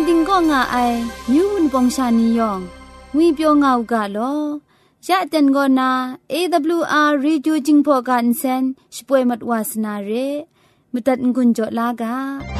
กันติงก็ง่าไอมิวนปองชานียองงุยเปียวง่าวกะลอยะเต็นก็นา AWR Reducing Program เซนช่วยมัดวาสนาเรมุตัดกุญจลากา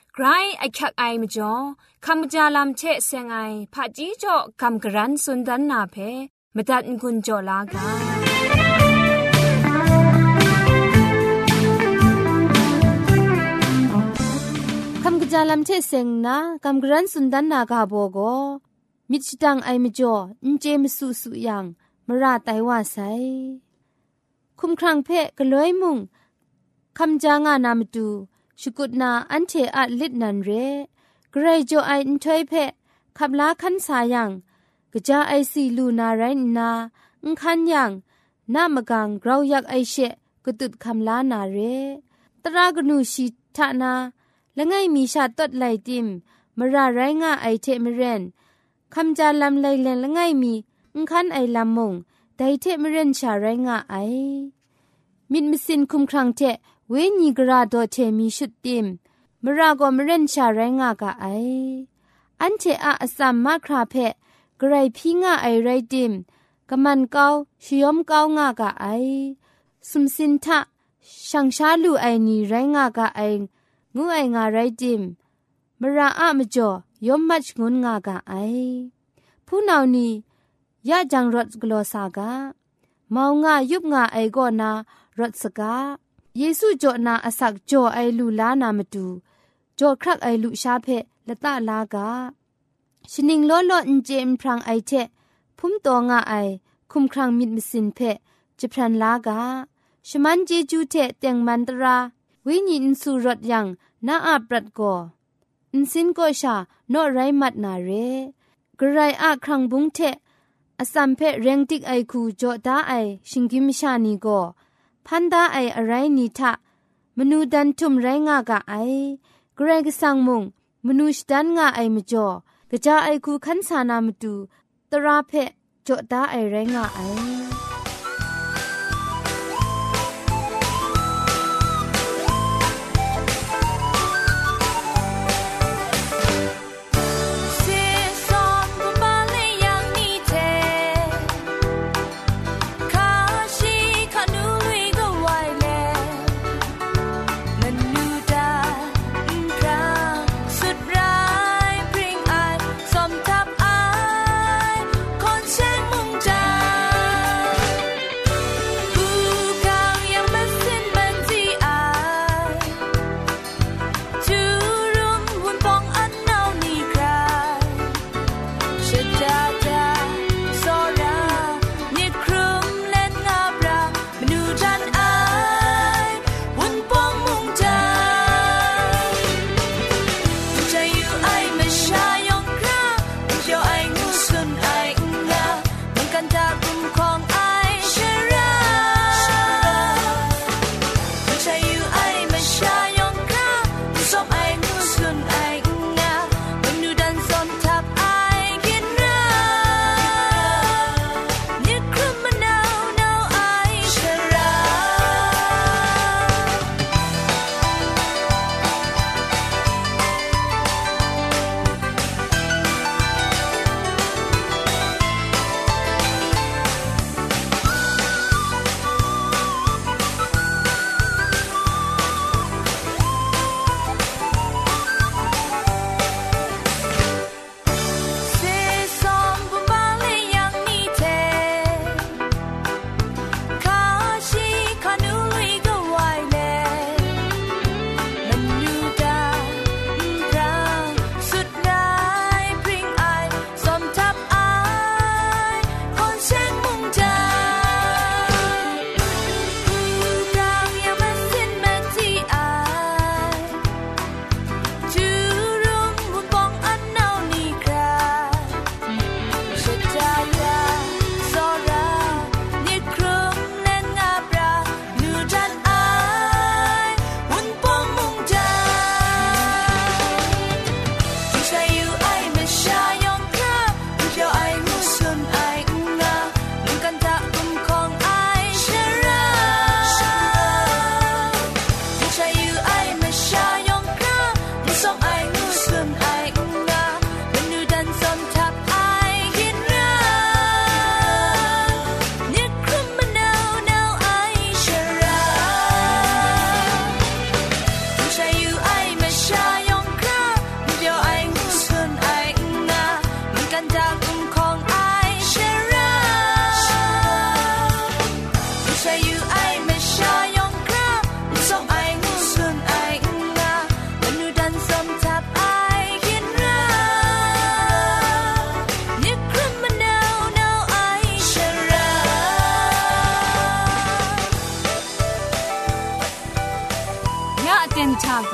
จาลำก็ไกรไอคักไอมจ่อคำกระจาลำเชะเซงไอผาจีจ่อคำกระรันสุนดันนาเพมาตัดกุญจ่อลากาคำกระจาลำเชเซงนะคำกรันสุนดันนากาโบโกมิชตังไอมจ่ออินเจมสุสุยังมราไตว่าไซคุมครังเพะกะลอยมุงคำจางานามตู ชุกุดนาอันเทอะลิดนันเรเกรจไออินทอยเพะขับลาคันสายังกะจาไอซีลูนาไรนาอุคันยังนามกังเราอยากไอเชะกะตุดคำลานาเร ตรากนูชีทานาละไงมีชาตดไลติมมระไรงาไอเทมเรนคำจาลำไลเลนละไงมีอุคันไอลำมงไดเทมเรนชาไรงาไอ มิดมิสินคุมครังเท เวนีกราโดเทมีชุดติมมรากอมเรนชาแรงากะไอ อันเทอะอสัมมาคราเพะกรพี่งาไอไรติมกะมันเกาชิยอมเกางากะไอสุมสินทะช่างชาลูไอนีไรงากะไองูไองาไรติมมราอะมจ่อยอมมัชงุนงากะไอ ผู้นานียะจังรถกลอสากะมาวงายุบงาไอก็นารถสกา เยซูจ่อนาอสักจ่อไอลูลานามาดูจ่อครักไอลูชาเพละตะลากาชนิงล้อล้ออินเจมพรังไอเทพุ่มตองาไอคุมครังมิดมิสินเพจะพรันลากาชมันเจจูเทเตียงมันตราวิญญนสุรถยังนาอาปรัดกออินสินก็ชาโนไรมัดนาเรกระไรอาครังบุงเทอสัมเพเรงติกไอคูจอตาไอชิงกิมชานีก็ พันดาไออะไรนิทะมนูดันทุมไรงากะไอเกรกสังมุงมนูชดันงาไอมจ่อกะจาไอคูขันสานามตูตราเพจ่อตาไอไรงาไอ สุดร้ายพริ้งไอ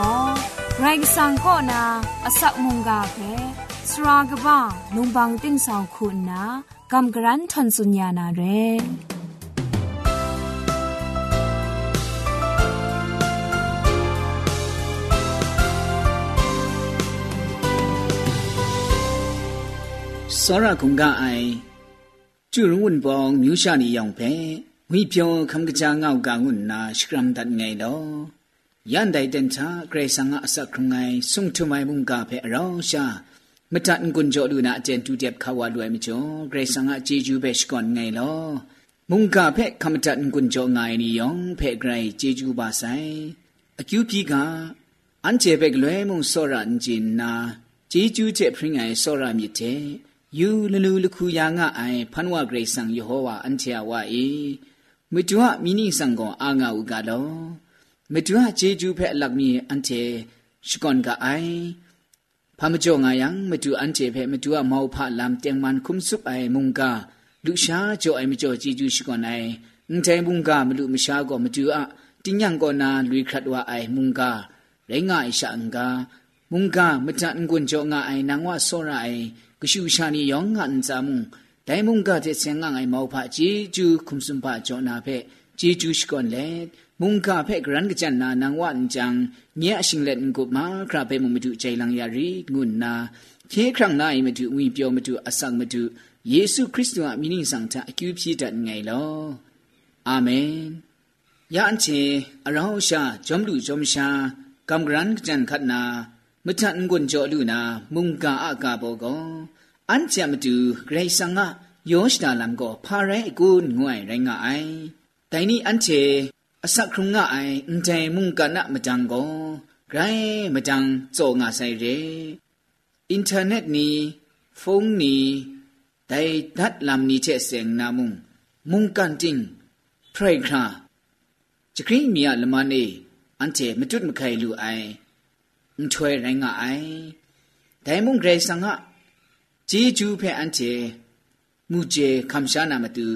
ก็ไกรสังก็นาอสักมุงกาเพสรากบ้าลุงบังติ้งสองคุณนากำกรันทนสุญญานาเร စောရကုံကအိုင်ကျူရုံဝန်ပောင်မြူရှာနီယောင်ဖဲဝိပြောခမ်ကကြာငောက်ကငုနာစကရမ်ဒတ်ငိုင်တော့ယန်ဒိုင်တန်ချာဂရေဆာငါအစခရုံငိုင်ဆုံထမိုင်မုန်ကဖဲအရောရှာမတန်ကွန်ကြောလူနာအကျန်တူတက်ခါဝလွယ်မကျော်ဂရေဆာငါဂျေဂျူပဲရှကွန်ငိုင်လောမုန်ကဖဲခမတန်ကွန်ကြောငိုင်နီယောင်ဖဲဂရိဂျေဂျူပါဆိုင်အကျူပြီကအန်ချေဘက်လွဲမုန်စောရန်ဂျင်နာဂျေဂျူချက်ဖရင်ငိုင်စောရမြစ်တဲ့ယူလလူလခုယာငါအိုင်ဖန်ဝဂရိဆန်ယေဟောဝါအန်ချာဝါအေမတွာမိနိဆန်ကောအာငါဥကလော မတူဟာဂျေဂျူးဖက်အလက်မီအန်တေရှကွန်ကအိုင်ဖာမကြောငါယံမတူအန်တေဖက်မတူဟာမောဖာလမ်တຽງမန်ခုမ်ဆုပ်အိုင်မုန်ကာလူရှာကြောအိုင်မကြောဂျေဂျူးရှကွန်အိုင်အန်တေမုန်ကာမလူမရှာကောမတူအတင်းညံကောနာလူခတ်ဝအိုင်မုန်ကာရိုင်းငါအိရှာအန်ကာမုန်ကာမတန်ကွန်ကြောငါအိုင်နန်ဝဆောရအိုင်ကရှူရှာနီယောငါန်ဇာမုန်ဒိုင်မုန်ကာတဲ့ဆင်ငါအိုင်မောဖာဂျေဂျူးခုမ်ဆုပ်ပါကြောနာဖက်ဂျေဂျူးရှကွန်လက် จอนาเพจีจูชกอนเลมุงกะเพกรันกะจันนานังวันจังเนียชิงเล็นกุมาคราเปมุมดุใจลังยารีงุนนาเคครั้งนาอิมดุวิเปียวมดุอสังมดุเยซูคริสต์อะมินิสังทะอคิวพีดัดไงลออาเมนยาอันเชอราชาจอมลุจอมชากำกรันกะจันขัดนามทันกุนจอลูนามุงกาอากาโบโกอันจะมาดูเกรซังะโยชดาลัมโกพาเรกุนงวยไรงะไอแต่นี่อันเชอสักครุงงะไออุนใจ အစခုံငါအိုင်အန်တိုင်မုန်ကနမတန်ကိုဂရိုင်းမတန်ဇောငါဆိုင်ရဲအင်တာနက်နီဖုန်းနီဒိုင်ဒတ်လမ်နီချက်စင်နာမုန်မုန်ကန်တင်းဖရိုက်ခါချခရင်မီယလမနေအန်တေမတုတ်မခိုင်လူအိုင်အန်ထွဲရိုင်းငါအိုင်ဒိုင်မုန်ဂရေဆန်ငါဂျီဂျူဖဲအန်တေမူဂျေခမ်ရှာနာမတူ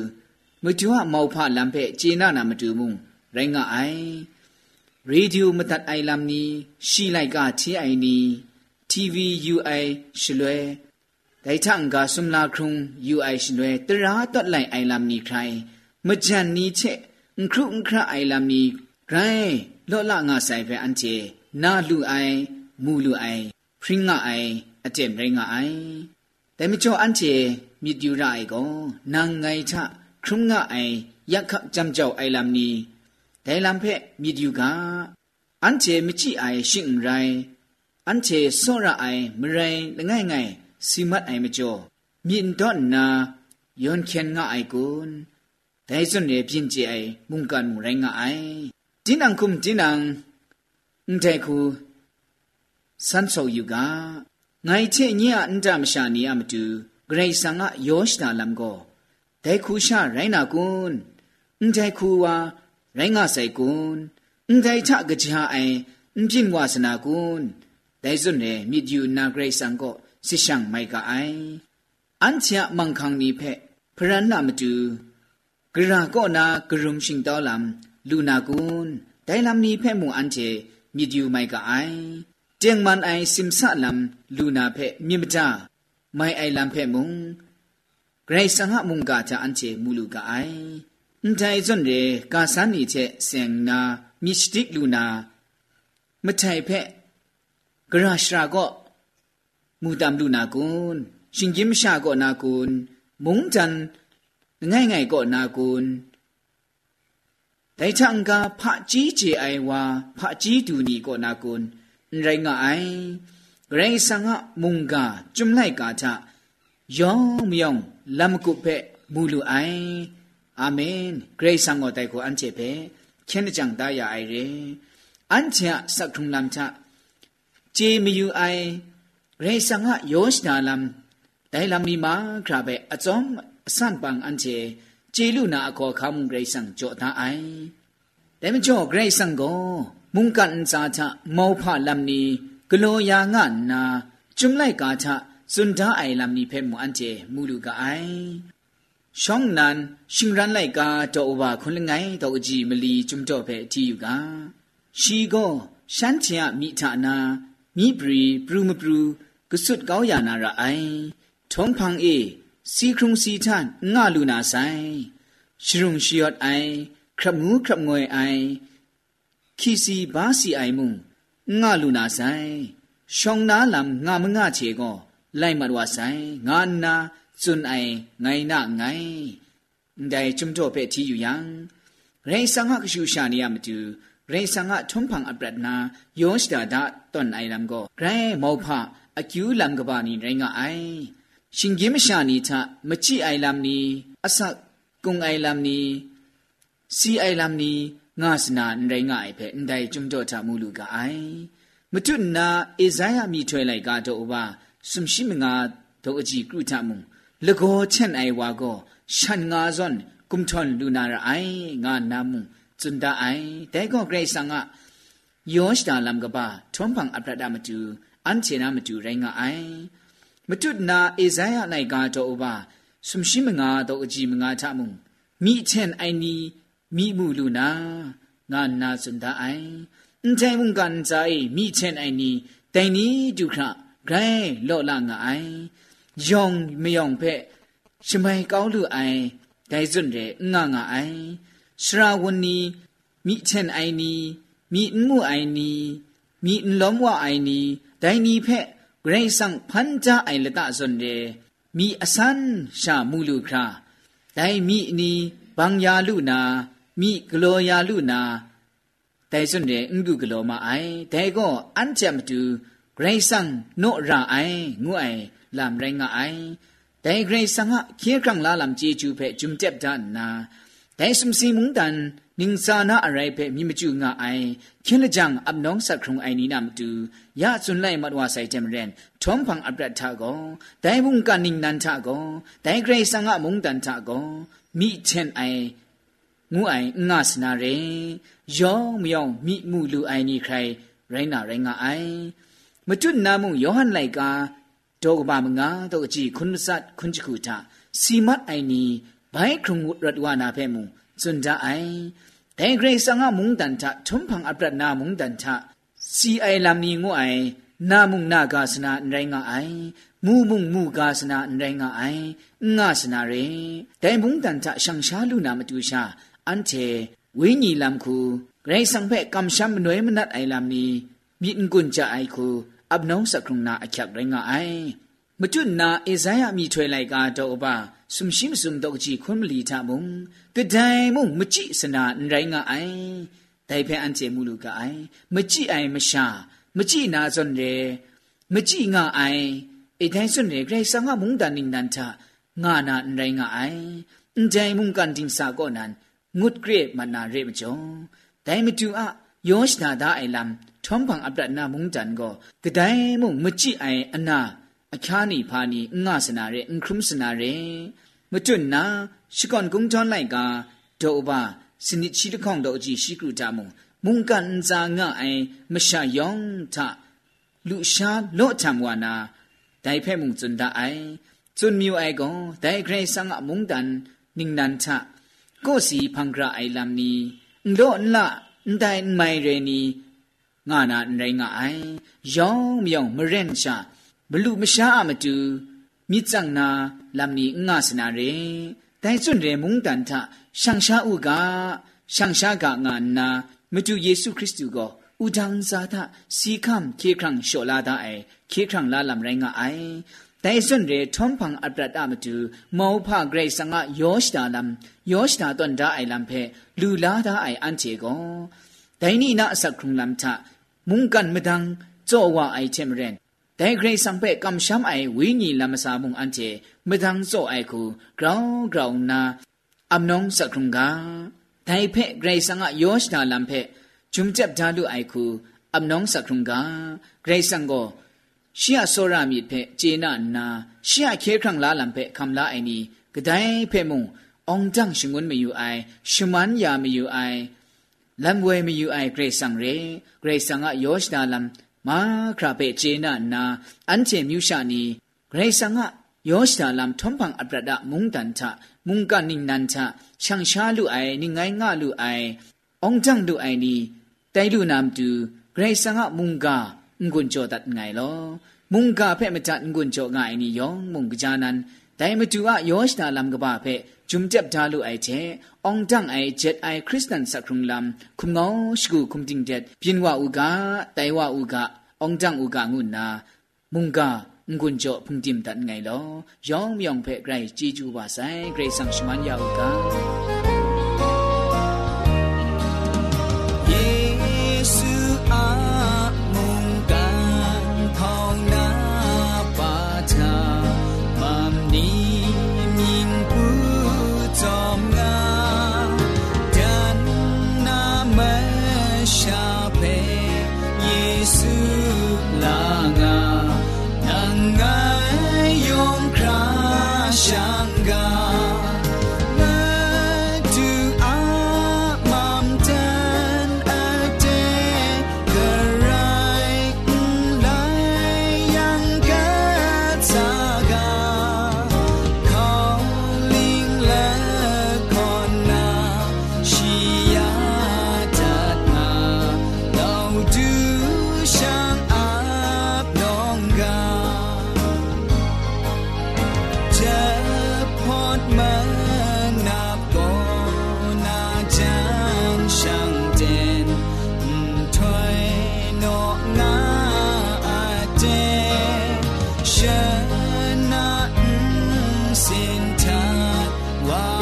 မတူအမောက်ဖလမ်ဖဲဂျေနာနာမတူမုန် ရိုင်းကအိုင်ရေဒီယိုမတတ်အိုင်လမ်နီရှီလိုက်ကချေအိုင်နီ TVUI ရှလွဲဒိုင်ထန်ကဆုမလာခရုံ UI ရှလွဲတရာတော့လိုက်အိုင်လမ်နီခိုင်မကြန်နီချက်ခရုခရအိုင်လမ်နီဂရိုင်းလော့လငါဆိုင်ဖဲအန်ချေနာလူအိုင်မူလူအိုင်ဖရင်ငါအိုင်အတက်မရင်ငါအိုင်แต่ไม่จออันเจมีดิวไรก็นางไงทะครุงงะไอยักขับจำเจ้าไอลำนี้ ဒိုင်လံဖက်မြစ်ယူကအန်ချေမကြည့်အိုင်ရှင့်ရိုင်းအန်ချေစောရအိုင်မရိုင်းလငယ်ငယ်စီမတ်အိုင်မကျော်မြင့်တော့နာယွန်ချန်ငါအိုင်ကွန်းဒိုင်စွန်ရဲ့ပြင်းကြိုင်မုန်ကန်မူရိုင်းငါအိုင်တင်းနံခုမ်တင်းနံအန်တဲခုစန်ဆောယူကငိုင်ချေညအန်တမရှာနေရမတူဂရိတ်ဆန်ကယောရှနာလမ်ကိုဒိုင်ခုရှာရိုင်းနာကွန်းအန်တဲခုဝါ ရိုင်းငါဆိုင်ကွန်းအန်တဲ့ချကကြအိုင်အန်ပြင်းဝါစနာကွန်းဒဲစွနဲ့မြစ်ယူနာဂရိဆန်ကိုစစ်ရှန်မိုက်ကအိုင်အန်ချာမန်ခန်းနီဖက်ဖရန်နာမတူဂရာကောနာဂရုံရှင်တော်လမ်လူနာကွန်းဒဲလမ်နီဖက်မူအန်ချေမြစ်ယူမိုက်ကအိုင်เจียงมันไอซิมซะลำลูนาเพมิมจาไม่ไอลำเพมุงไกรสังหมุงกาจะอันเจมูลูกาไอ န်တိုင်စွန်ရေကာဆန်နီချက်ဆင်နာမစ်စတစ်လူနာမထိုင်ဖက်ဂရရှရာကောမူတမ်လူနာကွန်ရှင်ဂျင်ရှာကောနာကွန်မုံတန်ငိုင်ငိုင်ကောနာကွန်တိုင်ချန်ကဖာကြီးဂျေအိုင်ဝါဖာကြီးဒူနီကောနာကွန်ရိုင်းငါအိုင်ရိုင်းဆန်ငါမုံကจุမ်လိုက်ကာချယောင်မြောင်လမ်ကုဖက်မူလူအိုင် အာမင်ဂရိဆန်ကိုတိုက်ကိုအန်ချေဖဲချင်းကြံတာရအိုင်ရေအန်ချာစက်ထုံလမ်ချဂျေမယူအိုင်ဂရိဆန်ငါယောရှနာလမ်ဒိုင်လမ်မီမာခရာဘဲအစုံအဆန်ပန်အန်ချေဂျေလူနာအခေါ်ခမ်ဂရိဆန်ကြောတာအိုင်ဒါမ ช่องนั้นชิงรันไลกาจอว่าคนละไงตอจีมลีจุมจ่อเพที่อยู่กาชีก็ฉันเชียมีฐานามีปรีปรูมปรูกสุดเกาอย่านาระไอทองพังเอสีครุงสีท่านง่าลูนาไซชรุงชิยอดไอ ครับงูครับงวยไอขีสีบาสีไอมุงง่าลูนาไซช่องนาลำง่ามง่าเชก็ไล่มาดว่าไซงานนา စွန်အိုင်ငိုင်နာငိုင်ဒိုင်ချုံတော့ပဲတီယူယံရေဆန်ငါကရှူရှာနေရမတူရေဆန်ငါထုံဖန်အပရဒနာယောစတာဒတွန်အိုင်ရမ်ကိုဂရဲမောဖအကျူလမ်ကဘာနီရိုင်းကအိုင်ရှင်ဂိမရှာနီချမချိအိုင်လမ်နီအဆတ်ကုံအိုင်လမ်နီစီအိုင်လမ်နီငါစနာရိုင်းကအိုင်ပဲဒိုင်ချုံတော့ချမူလူကအိုင်မတုနာဧဇိုင်းယမိထွဲလိုက်ကတော့ဘာစွမ်ရှိမငါတို့အကြည့်ကုထမှု လကောချက်အိုင်ဝါကိုရှန်ငါဇွန်กุมทอนลูนาระไองานามุจุนดาไอแต่ก็เกรซังอะยอชดาลัมกบะทอมพังอัปรดามตูอันเชนามตูไรงาไอมตุนาเอซายะไลกาโตอบาสุมชิมงาโตอจีมงาทะมุมีเช่นไอนีมีมูลูนางานาสุนดาไอအန်တိုင်မုန်ကန်ဇိုင်မိချင်အိုင်နီတိုင်နီဒုခရဂိုင်လော့လာငါအိုင် ယောင်မယောင်ဖက်ရှမိုင်ကောင်းလူအိုင်ဒိုင်စွန်ရဲငါငါအိုင်ရှရာဝနီမိချင်အိုင်နီမိမှုအိုင်နီမိလုံးဝအိုင်နီဒိုင်နီဖက်ဂရိတ်ဆန်ဖန်ကြအိုင်လတစွန်ရဲမိအစန်ရှာမူလူခရာဒိုင်မိနီဘန်ယာလူနာမိဂလော ယာလူနာแต่ส่วนเรื่องกูกลัวมาไอแต่ก็อันจะมาดูเกรซังโนราไองูไอลำแรงไอแต่เกรซังอะเคียครั้งลาลำจีจูเพจุมเจ็บดันนาแต่สมสีมุงดันนิงซานาอะไรเพมีมจูงาไอเคียนละจังอับน้องสักครุงไอนี้นำดูยาสุนไลมัดว่าใส่เจมเรนทอมพังอับรัดทาโกแต่มุงกันนิงนันทาโกแต่เกรซังอะมุงดันทาโกมีเช่นไองูไองาสนาเรယောမြောင်မိမှုလူအိုင်နီခိုင်ရိုင်းနာရိုင်းငါအိုင်မတွနာမှုယောဟန်လိုက်ကာ တောကဘာမငါတော့အကြည့်ခွန်းစတ်ခွန်းချခုတာစီမတ်အိုင်နီဘိုင်ခုံရတ်ဝါနာဖဲမုံစွန်ဒအိုင်ဒိုင်ဂရိတ်ဆာငါမုန်တန်တာထုံဖန်အပရနာမုန်တန်တာစီအိုင်လာမီငိုအိုင်နာမုန်နာကာစနာနိုင်ငါအိုင်မူမုန်မူကာစနာနိုင်ငါအိုင်ငါစနာရင်ဒိုင်မုန်တန်တာရှန်ရှာလူနာမတူရှာအန်တေဝိညီလမ်ခုဂရိတ်ဆံဖဲကမ်ရှမ်နွေမနတ်အိုင်လာမီမြင့်ကွန်ကြအိုင်ခု อคูอับน้องสักครุงนาอคักไรงาไอมจุนนาเอซายามีถวยไลกาโตอบาสุมชิมสุมดอกจีคุมลีทามุงกระไดมุงมจิสนาไรงาไอแต่เพออันเจมูลูกาไอมจิไอมชามจินาซอนเรมจิงาไอไอไดซอนเรไกรสังงมุงดานิงนันทางานาไรงาไอအန်တိုင်မုန်ကန်တင်စာကောနန်ငုတ်ဂရေမနာရေမကျော်ဒိုင်မတူအ ယောရှနာဒါအိုင်လမ်ထုံပံအပဒနာမုန်တန်ကိုဂဒိုင်မုံမကြည့်အိုင်အနာအခါနီဖာနီငါစနာရဲအင်ခရုမစနာရဲမတွတ်နာရှီကွန်ကုံချွန်လိုက်ကဒေါဘာစနိချီတခေါန်တော့အကြည့်ရှိကရတာမုံမုန်ကန်ဇာငါအိုင်မရှာယောင်ထလူရှာလော့ချံဝါနာဒိုင်ဖဲမုံဇွန်ဒါအိုင်ဇွန်မြူအိုင်ကောဒိုင်ဂရိဆန်ငါမုန်တန်နင်းနန်ချကိုစီဖန်ဂရာအိုင်လမ်နီဒေါန်လာ တိုင်မိုင်ရနီငါနာနိုင်ငါအိုင်ယောင်မြောင်မရင်ရှာဘလူမရှာအမတူမြစ်ချန်နာလမ်နီငါစနာရေတိုင်စွန်ရေမုန်တန်ထရှန်ရှာဥကရှန်ရှာကငါနာမတူယေရှုခရစ်သူကိုဥဒန်းစာသစီကမ်ခေခရံရှောလာဒအိုင်ခေခရံလာလမ်ရိုင်းငါအိုင် တိုင်စွန်ရေထုံဖန်အပရဒမတူမောဖဂရိတ်စငါယောရှတာလမ်ယောရှတာတွန်ဒါအိုင်လမ်ဖဲလူလာဒါအိုင်အန်ချေကောဒိုင်နီနာအစခုံလမ်ထမုန်ကန်မဒန်းဇောဝအိုင်ချေမရန်ဒိုင်ဂရိတ်စံဖဲကမ်ရှမ်အိုင်ဝီညီလမ်ဆာမုန်အန်ချေမဒန်းဇောအိုင်ခုဂရောင်းဂရောင်းနာအမနုံစခုံကဒိုင်ဖဲဂရိတ်စငါယောရှတာလမ်ဖဲဂျုံချက်ဒါလူအိုင်ခုအမနုံစခုံကဂရိတ်စံကို ရှီယဆောရမီဖက်ဂျေနာနာရှီယခေခန့်လာလံဖက်ခမ်လာအိုင်နီဂဒိုင်ဖက်မုံအောင်တန့်ရှင်ငွန်းမယူအိုင်ရှမန်ယာမယူအိုင်လမ်ဝဲမယူအိုင်ဂရေဆန်ရေဂရေဆန်ကယောရှနာလမ်မာခရာဖက်ဂျေနာနာအန်ချေမြူရှာနီဂရေဆန်ကယောရှနာလမ်ထုံဖန်အပရဒမုန်တန်ချမုန်ကနင်းနန်ချရှန်ရှာလူအိုင်နိငိုင်းငါလူအိုင်အောင်တန့်လူအိုင်နီတိုင်လူနမ်တူဂရေဆန်ကမုန်ကား งไงงะลูไอองจังลูไอนีไตลูนามตู เกรซังะมุงกางุนโจตัดไงลอมุงกาเพ่มาจัดงุนโจง่ายนี่ยองมุงกจานันแต่มาจูอะยอชนาลำกบ้าเพ่จุมเจ็บดาลูไอเจองจังไอเจ็ดไอคริสตันสักครุงลำคุมงอสกูคุมจิงเจ็ดเพียนว่าอุกาไตว่าอุกาองจังอุกางุนนามุงกางุนโจพุงจิมตัดไงลอยองมยองเพ่ไกรจีจูบาไซไกรสังชมันยาอุกา สุลางานังไงยอมคราช Love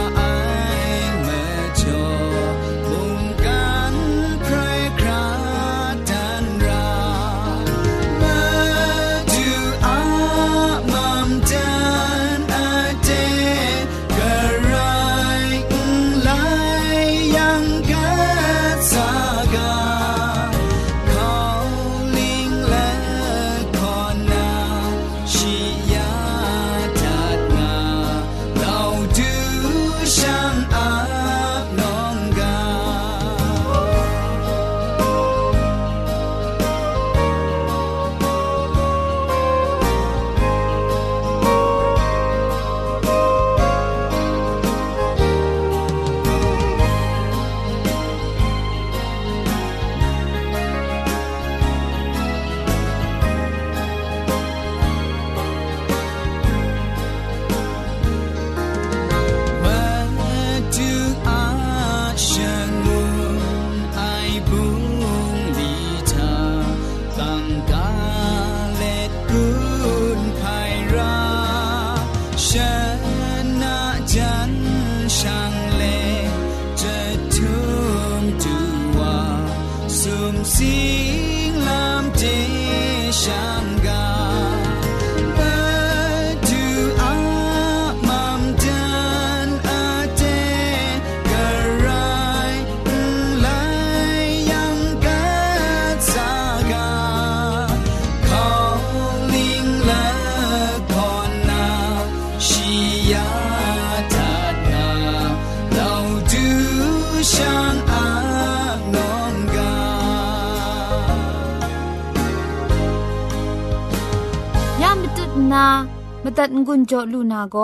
มาตัดงุนโจลูนาโก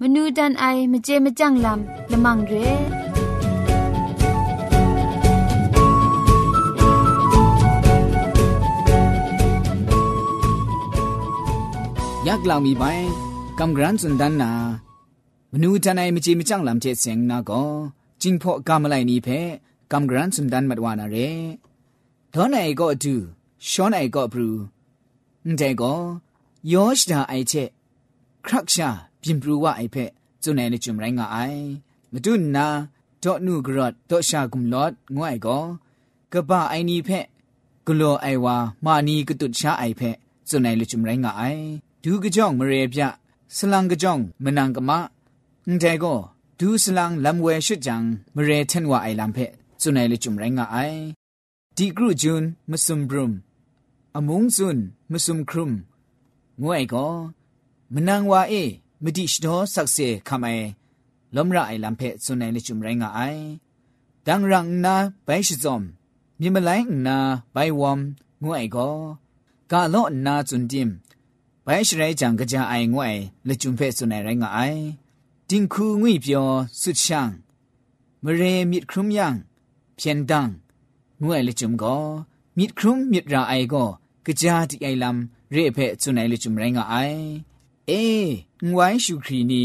มนูดันไอมเจมจังลำละมังเรยักลามีไปกำกรันสุนดันนามนูจันไอมเจมจังลำเจเสียงนาโกจิงพอกำไลนี้เพกำกรันสุนดันมัดวานาเรดอนไอก็ดูชอนไอก็บรูนเดก็ ယောရှဒါအိုက်ချက်ခရက်ရှာပြင်ပရူဝအိုက်ဖက်ဇုန်နယ်ချုံရိုင်းငါအိုင်မတုနာဒေါနုဂရတ်ဒေါရှာကုမ်လော့ငွိုင်ကောကပအိုင်နီဖက်ဂလောအိုင်ဝါမာနီကတုရှာအိုက်ဖက်ဇုန်နယ်ချုံရိုင်းငါအိုင်ဒူးကကြောင်မရေပြစလန်ကကြောင်မနန်ကမအန်တဲကိုဒူးစလန်လမ်ဝဲရှစ်ဂျန်မရေထန်ဝအိုင်လမ်ဖက်ဇုန်နယ်ချုံရိုင်းငါအိုင်ဒီဂရုဂျွန်းမစုံဘရုမ်အမုံဇွန်းမစုံခရုမ် ငွေကောမနန်ဝါအေမတိရှတော်ဆက်စေခမဲလမရအိုင်လမ်ဖဲစွန်နယ်လချုံရိုင်းငါအိုင်ဒန်ရန်နာဘိုင်ရှိဇုံမြမလိုင်းနာဘိုင်ဝမ်ငွေကောကာလော့နာဇွန်တင်ဘိုင်ရှရဲကြံကကြအိုင်ငွေလချုံဖဲစွန်နယ်ရိုင်းငါအိုင်တင်ခုငွေပြောဆွချန်မရေမြစ်ခရုံယံဖြန်ဒန်ငွေလချုံကောမ มิดครุมมิดราไอก็กะจาติไอลำ ရေဖဲကျွနိုင်လေကျွမရိုင်းကအိုင်အေးငွိုင်းရှုခရီနီ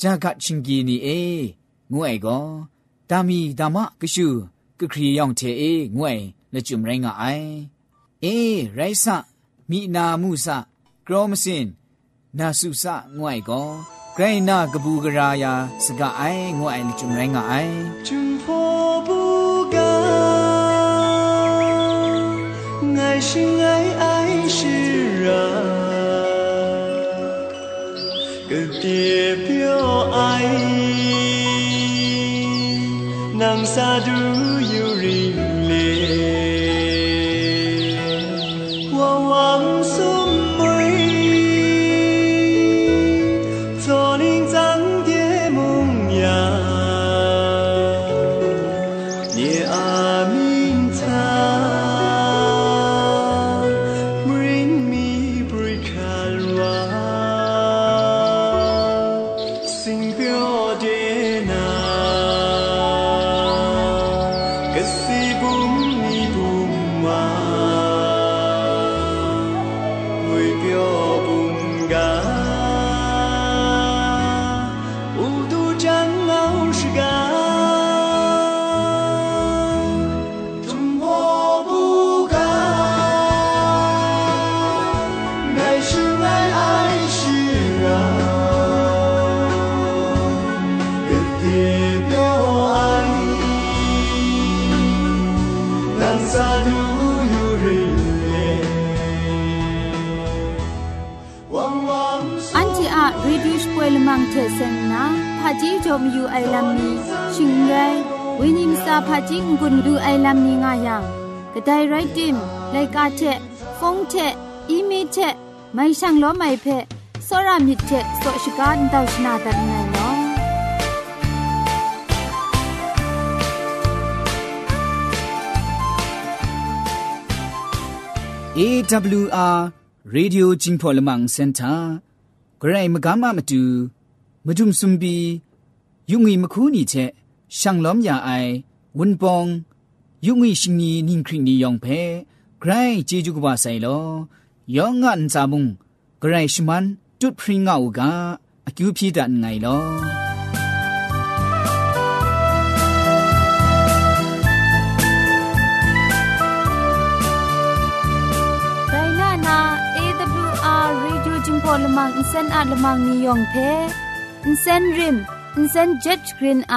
ဂျာကချင်းကီနီအေးငွေကောဒါမီဒါမကရှုကခရီယောင်တဲ့အေးငွေလေကျွမရိုင်းကအိုင်အေးရိုက်ဆမိနာမှုဆကရောမစင်နာစုဆငွေကောဂရိုင်းနာကပူကရာယာစကအိုင်ငွေအိုင်လေကျွမရိုင်းကအိုင်ကျွမ်ဖော 心爱爱是啊个代表爱。能啥都有人 กระไดไรติมไลกาเทฟงเทอีเมเทไม่ช่างล้อไม่เพะสรามิเทสวชการดาวชนาตัดไงเนาะเอวอาร์เรดิโอจิงพอลมังเซ็นเตอร์ไกรมกามามาดูมาดุมซุมบียุงอีมคูนี่เทช่างล้อมยาไอวุนปอง ยุงอีชิงนีนิ่งคริงนียองเพใครจีจุกบาไซโลยองงันซาบุงใครชมันจุดพริ้งเอากาอคิวพีดันไงลอพอลมังอินเซนอาลมังนิยองเพอินเซนริมอินเซนเจ็ดกรีนไอ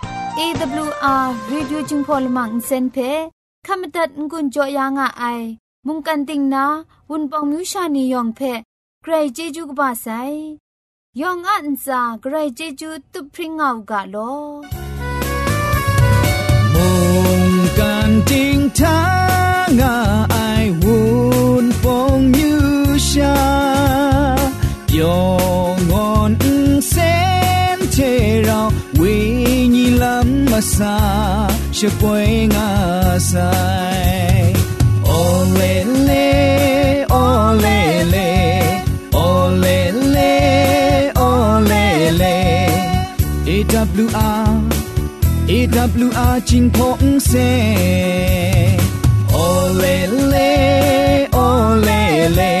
AWR Radio จึงพอลมังเซนเพขมตัดงุนจอยางอ้ายมุงกันติงนาวุนปองมิวชานียองเพใครเจจูกบาไซยองอันซาใครเจจูตุพริ้งเอากาโลมุงกันติงทางอ้า mà sa sẽ quay ngã sai O le le O le le O le le O le le lê W lê lê W EWR chính phong xe. O le le O le le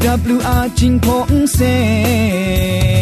AWR 金鹏城。